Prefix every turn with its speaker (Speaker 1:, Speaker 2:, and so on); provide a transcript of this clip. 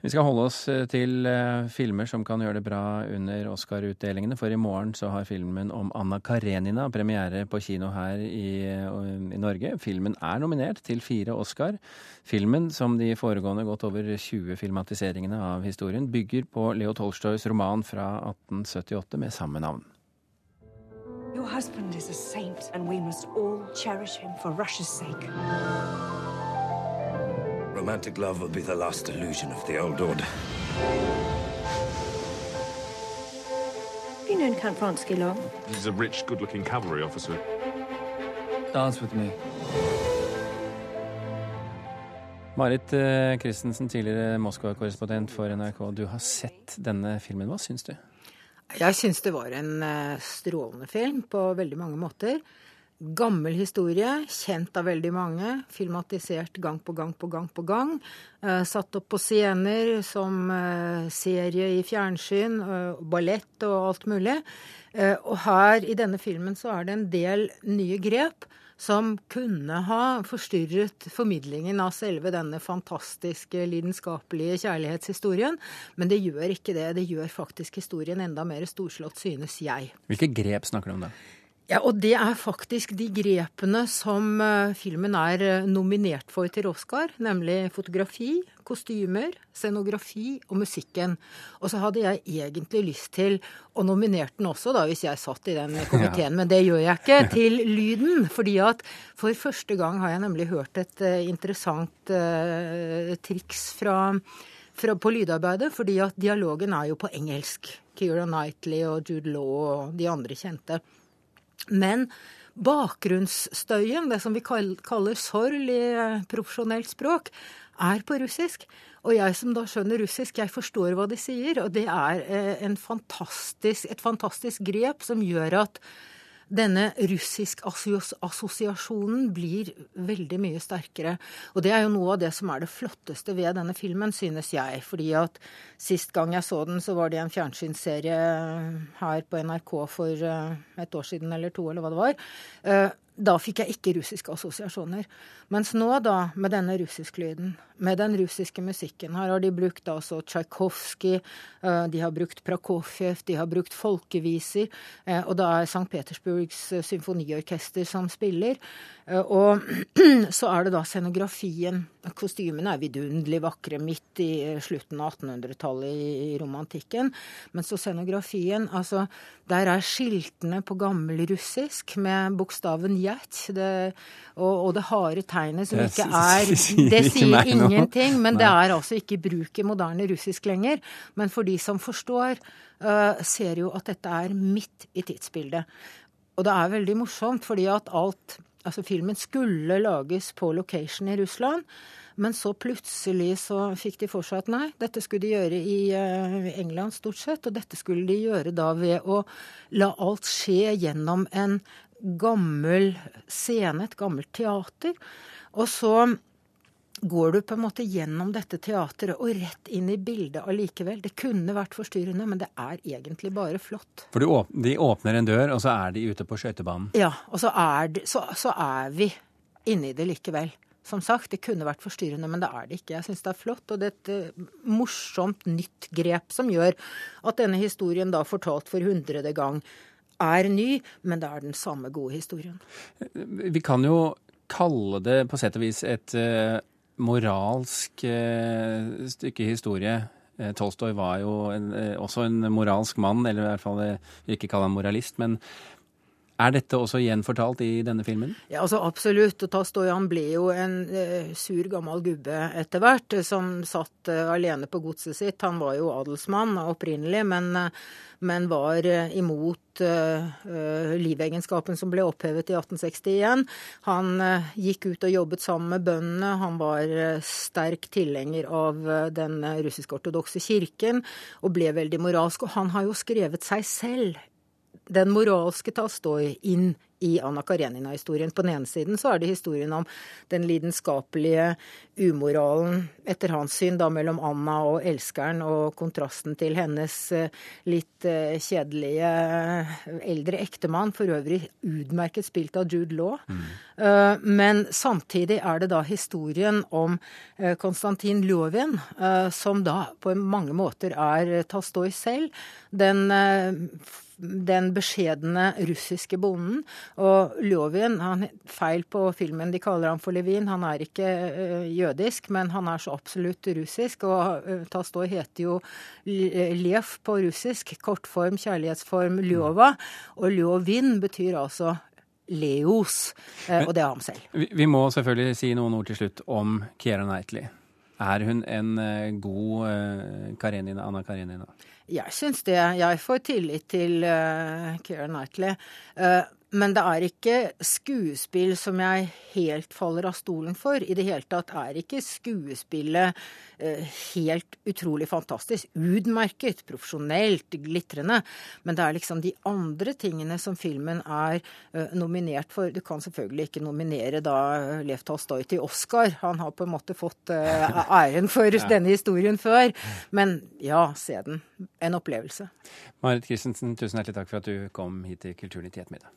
Speaker 1: Vi skal holde oss eh, til uh, filmer som kan gjøre det bra under Oscar-utdelingene. For i morgen så har filmen om Anna Karenina premiere på kino her i, uh, i, Norge. Filmen er nominert til fire Oscar. Filmen, som de foregående godt over 20 filmatiseringene av historien, bygger på Leo Tolstoys roman fra 1878 med samme navn. Your husband is a saint, and we must all cherish him for Russia's sake. Romantic love will be the last illusion of the old order.
Speaker 2: Have you known Count Vronsky long?
Speaker 3: He's a rich, good-looking cavalry officer.
Speaker 4: Dance with me.
Speaker 1: Marit eh, Christensen, tidligere Moskva-korrespondent for NRK. Du har sett denne filmen. Hva syns du?
Speaker 5: Jeg syns det var en eh, strålende film på veldig mange måter. Gammel historie, kjent av veldig mange. Filmatisert gang på gang på gang på gang. Uh, satt opp på scener som uh, serie i fjernsyn, uh, ballett og alt mulig. og her i denne filmen så er det en del nye grep som kunne ha forstyrret formidlingen av selve denne fantastiske, lidenskapelige kjærlighetshistorien. Men det gjør ikke det. Det gjør faktisk historien enda mer storslått, synes jeg.
Speaker 1: Hvilke grep snakker du om da?
Speaker 5: Ja, og det er faktisk de grepene som uh, filmen er uh, nominert for til Oscar, nemlig fotografi, kostymer, scenografi og musikken. Og så hadde jeg egentlig lyst til å nominere den også, da, hvis jeg satt i den komiteen, ja. men det gjør jeg ikke, til lyden. fordi at for første gang har jeg nemlig hørt et uh, interessant triks fra, fra, på lydarbeidet, fordi at dialogen er jo på engelsk. Keira Knightley og Jude Law og de andre kjente. Men bakgrunnsstøyen, det som vi kaller sorg i eh, profesjonelt språk, er på russisk. Og jeg som da skjønner russisk, jeg forstår hva de sier. Og det er eh, fantastisk, et fantastisk grep som gjør at denne russisk-assosiasjonen blir veldig mye sterkere. Og det er jo noe av det som er det flotteste ved denne filmen, synes jeg. Fordi at sist gang jeg så den, så var det en fjernsynsserie her på NRK for eh, et år siden eller to, eller hva det var. Da fikk jeg ikke russiske assosiasjoner. Mens nå, da, med denne russisklyden, med den russiske musikken Her har de brukt altså Tsjajkovskij, eh, de har brukt Prakofjev, de har brukt folkeviser, eh, og det er St. Petersburgs eh, symfoniorkester som spiller. Og så er det da scenografien. Kostymene er vidunderlig vakre midt i slutten av 1800-tallet i romantikken. Men så scenografien, altså Der er skiltene på gammelrussisk med bokstaven jet, det, og, og det harde tegnet som ikke er Det sier ingenting, men det er altså ikke bruk i moderne russisk lenger. Men for de som forstår, uh, ser jo at dette er midt i tidsbildet. Og det er veldig morsomt, fordi at alt Altså, filmen skulle lages på location i Russland. Men så plutselig så fikk de for seg at nei, dette skulle de gjøre i uh, England stort sett. Og dette skulle de gjøre da ved å la alt skje gjennom en gammel scene, et gammelt teater. Og så går du på en måte gjennom dette teatret og rett inn i bildet allikevel. Det kunne vært forstyrrende, men det er egentlig bare flott.
Speaker 1: For de åpner en dør, og så er de ute på skøytebanen?
Speaker 5: Ja, og så er, de, så, så er vi inne i det likevel. Som sagt, det kunne vært forstyrrende, men det er det ikke. Jeg syns det er flott, og det er et eh, morsomt nytt grep som gjør at denne historien da fortalt for hundrede gang er ny, men det er den samme gode historien.
Speaker 1: Vi kan jo kalle det på sett og vis et uh, moralsk uh, stykke historie. Uh, Tolstoy var jo en, også en moralsk mann, eller i hvert fall vi ikke kalle ham moralist. men er dette også gjenfortalt i denne filmen?
Speaker 5: Ja, altså Absolutt. Og ble jo en uh, sur, gammel gubbe etter hvert, som satt uh, alene på godset sitt. Han var jo adelsmann opprinnelig, men, uh, men var imot livegenskapen som ble opphevet i 1861. Han gikk ut og jobbet sammen med bøndene. Han var sterk tilhenger av den russisk-ortodokse kirken og ble veldig moralsk. Og han har jo skrevet seg selv den moralske Tolstoj inn i Anna Karenina-historien. På den ene siden så er det historien om den lidenskapelige umoralen, etter hans syn, da mellom Anna og elskeren, og kontrasten til hennes eh, litt eh, kjedelige eldre ektemann, for øvrig utmerket spilt av Jude Law. Mm. Men samtidig er det da historien om Konstantin Ljovin, som da på mange måter er Tolstoj selv. Den den beskjedne russiske bonden. Og Ljovin, han feil på filmen, de kaller ham for Levin. Han er ikke uh, jødisk, men han er så absolutt russisk. Og uh, heter jo Lev på russisk, kortform, kjærlighetsform Ljova. Og Ljovin betyr altså Leos, uh, og det er ham selv.
Speaker 1: Vi, vi må selvfølgelig si noen ord til slutt om Kiera Knightley. Er hun en god Karenina, Anna Karenina?
Speaker 5: Jeg syns det. Jeg får tillit til uh, Keira Knightley. Uh, men det er ikke skuespill som jeg helt faller av stolen for. I det hele tatt er ikke skuespillet eh, helt utrolig fantastisk. Utmerket, profesjonelt, glitrende. Men det er liksom de andre tingene som filmen er eh, nominert for. Du kan selvfølgelig ikke nominere da Lev Tolstoy til Oscar. Han har på en måte fått eh, æren for denne historien før. Men ja, se den. En opplevelse.
Speaker 1: Marit Christensen, tusen hjertelig takk for at du kom hit til Kulturnytt i ettermiddag.